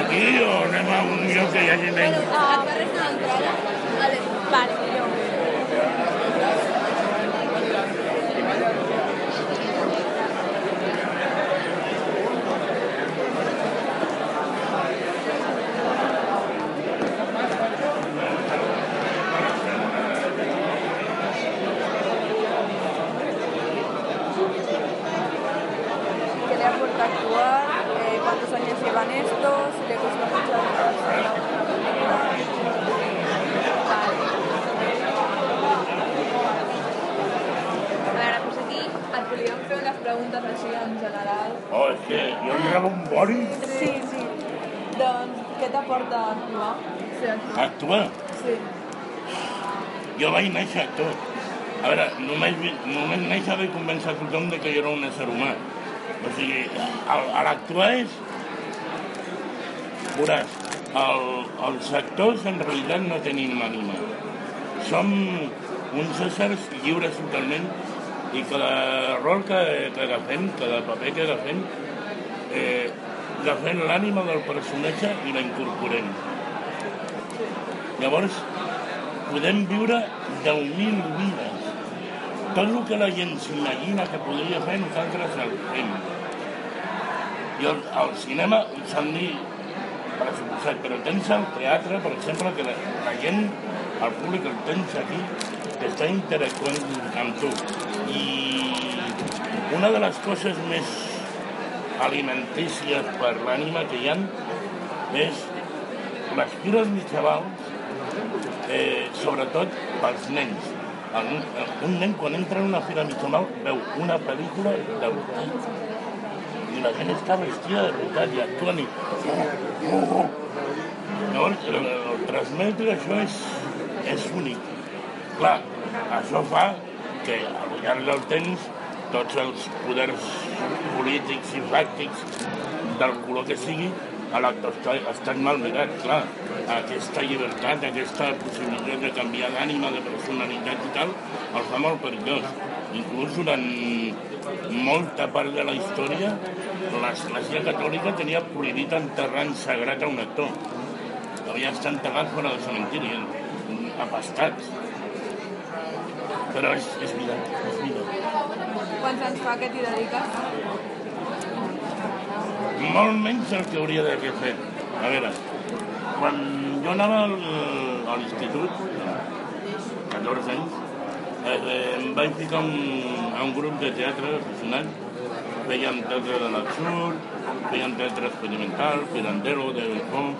Aquí o anem a un lloc que hi hagi menys? Bueno, a carrer de l'entrada. Vale. Vale, fer unes preguntes així en general. Oh, és que jo gravo un bori Sí, sí. Doncs, què t'aporta actuar? Sí, aquí. a actuar. Sí. Jo vaig néixer actor. A veure, només, només néixer vaig convèncer a tothom de que jo era un ésser humà. O sigui, l'actuar és... Veuràs, el, els actors en realitat no tenim ànima. Som uns éssers lliures totalment i cada rol que, que agafem, cada paper que agafem, eh, agafem l'ànima del personatge i la incorporem. Llavors, podem viure 10.000 vides. Tot el que la gent s'imagina que podria fer, nosaltres el fem. I al, al cinema s'han dit, per suposat, però tens al teatre, per exemple, que la, la gent, el públic el tens aquí, que està interactuant amb tu. I una de les coses més alimentícies per l'ànima que hi ha és les fires mitjavals eh, sobretot pels nens. El, un nen quan entra en una fira mitjamal veu una pel·lícula de veritat i la gent està vestida de veritat i actuen i... Llavors, el, el transmetre això és, és únic. Clar, això fa que al llarg del temps tots els poders polítics i fàctics del color que sigui a l'actor està, estan mal mirat, clar. Aquesta llibertat, aquesta possibilitat de canviar d'ànima, de personalitat i tal, el fa molt perillós. Inclús durant molta part de la història, l'Església Catòlica tenia prohibit enterrar en sagrat a un actor. Havia estat enterrat fora del cementiri, apastats. Però és, és vida, és vida. Quants anys fa que t'hi dediques? molt menys del que hauria d'haver fet. A veure, quan jo anava al, a l'institut, 14 anys, eh, eh, em vaig ficar un, a un grup de teatre aficionat. Fèiem teatre de l'absurd, fèiem teatre experimental, Pirandello, de Belfort.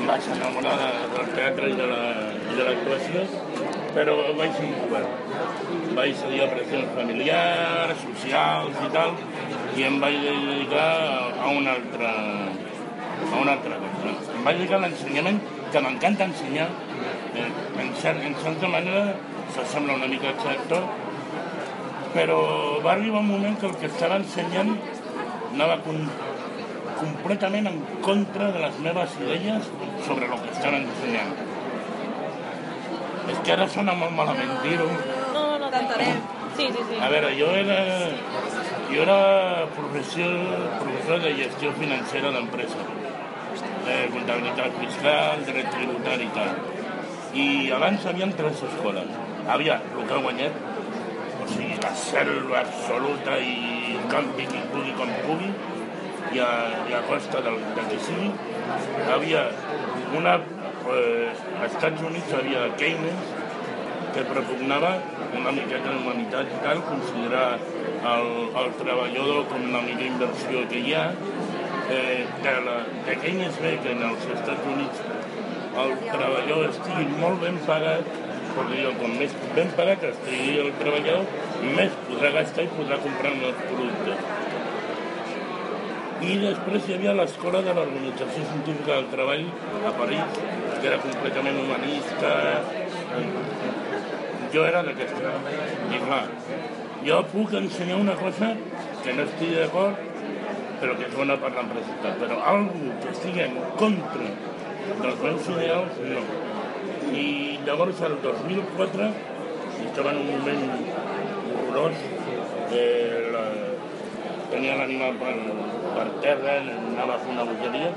Em vaig enamorar de, del teatre i de la- i de l'actuació, però vaig incobert. Vaig cedir a pressions familiars, socials i tal, i em vaig dedicar a una altra, a una altra cosa. Em vaig dedicar a l'ensenyament, que m'encanta ensenyar. Eh, En, cert, en certa manera s'assembla una mica sector, però va arribar un moment que el que estava ensenyant anava con, completament en contra de les meves idees sobre el que estaven ensenyant. És que ara sona molt malament dir-ho, No, no, no. T'entenem. Sí, sí, sí. a veure, jo era, jo era professor, professor de gestió financera d'empresa, eh, comptabilitat fiscal, dret tributari i tal. I abans hi havia tres escoles. Hi havia el que ha guanyat, o sigui, la selva absoluta i campi qui pugui com pugui, i a, i a costa del, del que sigui. Hi havia una... Eh, als Estats Units havia Keynes, que propugnava una miqueta d'humanitat i tal, considerar el, el treballador com la millor inversió que hi ha, eh, que, la, que Keynes ve que en els Estats Units el treballador estigui molt ben pagat, perquè jo, com més ben pagat estigui el treballador, més podrà gastar i podrà comprar nous productes. I després hi havia l'escola de l'Organització Científica del Treball a París, que era completament humanista. Jo era d'aquesta. I clar, jo puc ensenyar una cosa que no estigui d'acord, però que és bona per l'empresa. Però algú que estigui en contra dels meus ideals, no. I llavors, el 2004, estava en un moment horrorós, eh, la, tenia l'animal per, per terra, anava a fer una bogeria,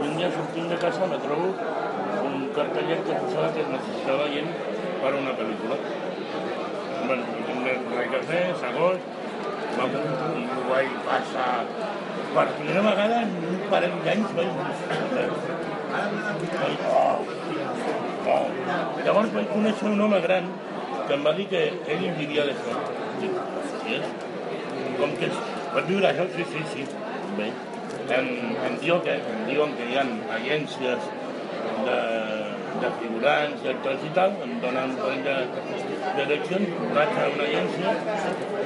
i un dia sortint de casa me trobo cartellet que posava que es necessitava gent per a una pel·lícula. Bueno, res que fer, s'agost, m'apunto i ho vaig passar per primera vegada en un parell d'anys vaig vaig, oh, oh. Llavors vaig conèixer un home gran que em va dir que ell. Dic, sí, com que pot viure això? Sí, sí, sí. Bé. Em, em, diu que, em diuen que hi ha agències de, de figurants i actors i tal, em donen un parell de, de vaig a una agència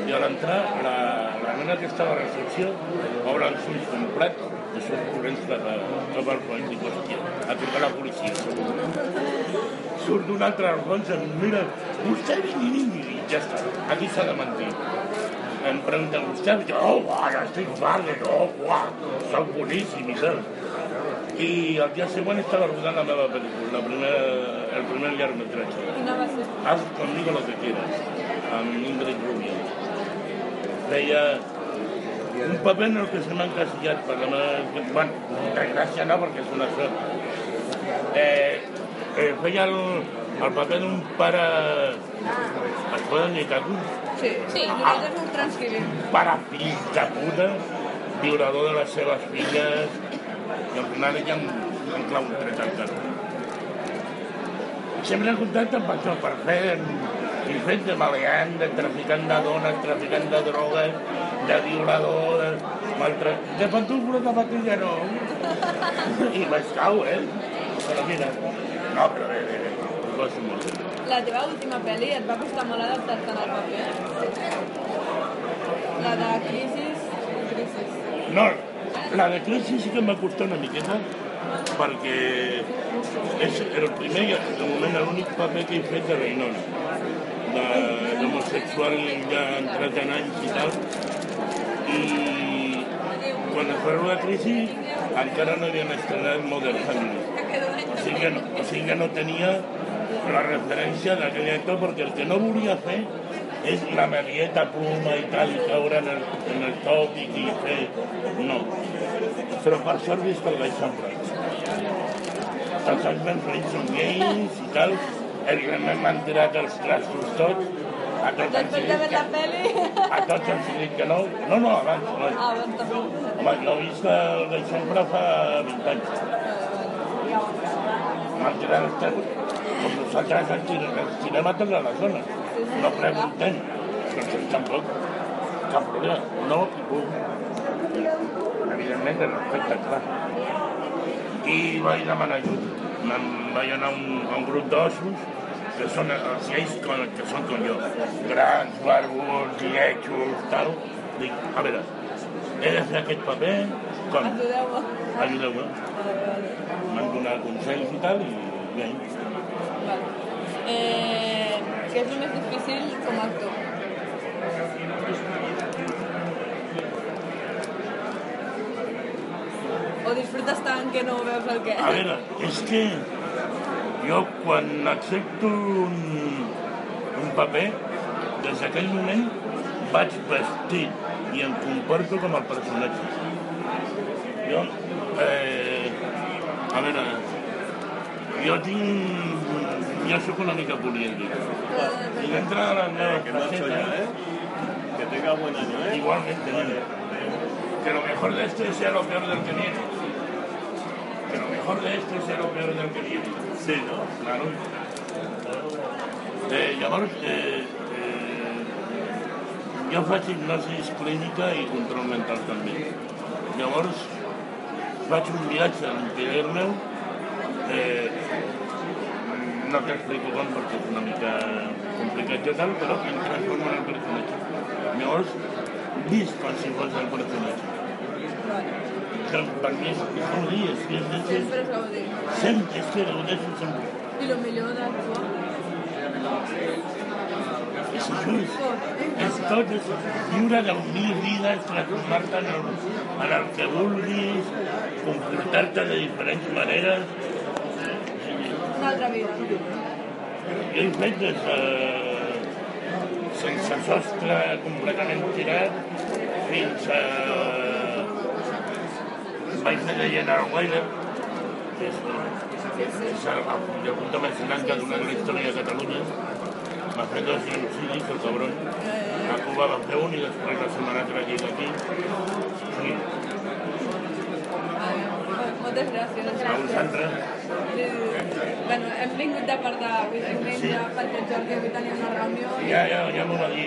i a l'entrar la, la nena que estava a recepció obre els ulls complets i surt corrents cap, a- cap al fons i dic, hòstia, ha trucat la policia. Surt d'un altre al fons, em mira, vostè vingui, vingui, ja està, aquí s'ha de mentir. Em pregunta, vostè, i jo, oh, ara estic parle, oh, uah, soc boníssim i tal. I el dia següent estava rodant la meva pel·lícula, la primera, el primer llargmetratge. Quina va ser? Haz conmigo lo que quieras, amb Ingrid Rubio. Feia un paper en el que se m'ha encasillat per la meva... Bueno, desgràcia no, perquè és una sort. Eh, eh, feia el, el paper d'un pare... Es poden dir tacos? Sí, sí, nosaltres ho transcrivim. Pare fill de puta, violador de les seves filles, i al final ella em, em clau un tret al cap. Sempre en contacte amb això, per fer i fet de maleant, de traficant de dones, traficant de drogues, de violador, de maltrat... De pantuflo de patilla no. I vaig cau, eh? Però mira, no, però bé, bé, bé, ho molt. La teva última pel·li et va costar molt adaptar-te al paper? La de Crisis? Crisis. No, la de Crisi sí que em va costar una miqueta perquè és el primer i de moment l'únic paper que he fet de Reinona d'homosexual ja en anys i tal. I quan es va rodar Crisi encara no havien estrenat Modern Family. O sigui que no, o sigui que no tenia la referència d'aquell actor perquè el que no volia fer és la Marieta Pluma i tal, i caure en el, en el tòpic i fer... No. Però per sort vist el vaig. Tots els meus fills són gais i tal. Evidentment m'han tirat els trastos tots. A tots els Després he dit que, a tots els he dit que no. No, no, abans. No. Ah, doncs també. Home, jo he vist el vaig sempre fa 20 anys. M'han tirat els trastos. Com nosaltres al cinema tota la zona. No preguntem. Perquè tampoc cap problema. No, punt. Evidentment, de respecte, clar. I vaig demanar. Me'n vaig anar a un, a un grup d'ossos que són els lleis com, que són com jo. Grans, barbuts, lletjos, tal. Dic, a veure, he de fer aquest paper, com? Ajudeu-me. Ajudeu-me. M'han donat consells i tal, i bé. Vale. Eh, què és el més difícil com a actor? O disfrutes tant que no veus el què? A veure, és que jo quan accepto un, un paper, des d'aquell moment vaig vestit i em comporto com el personatge. Jo, eh, a veure, jo tinc... Jo sóc una mica. I dintre de les meves Que no soy ya, facetes, ¿eh? Que tenga buen año, ¿eh? Igualmente. Que lo mejor de esto sea lo peor del que viene. Que lo mejor de esto sea lo peor del que viene. Sí, ¿no? Claro. Eh, llavors, eh, eh, jo faig hipnosi clínica i control mental també. Llavors, faig un viatge a l'interior meu, eh, no t'explico com perquè és una mica complicat i tal, però em transformo en el personatge. Llavors, visc com si fos el personatge. Que per mi és, és com dir, és, és, és, és, Sempre es gaudir. sempre, és que gaudeixo sempre. I el millor d'actuar? És això, és, és tot, és viure deu mil vides, transformar-te en, el, en el que vulguis, comportar-te de diferents maneres. Una altra vida. Jo he fet des de sense sostre completament tirat fins a vaig fer de General Weiler, que és, és el, punt més gran que ha donat la història de Catalunya. Va fer dos genocidis, el cabron. A Cuba va fer un i després la setmana tràgica aquí. Sí, Moltes gràcies. Santra. Sí, sí. Bueno, hem vingut de part de Vicent Sí. perquè el Jordi avui tenia una reunió. Ja, ja, ja m'ho va dir.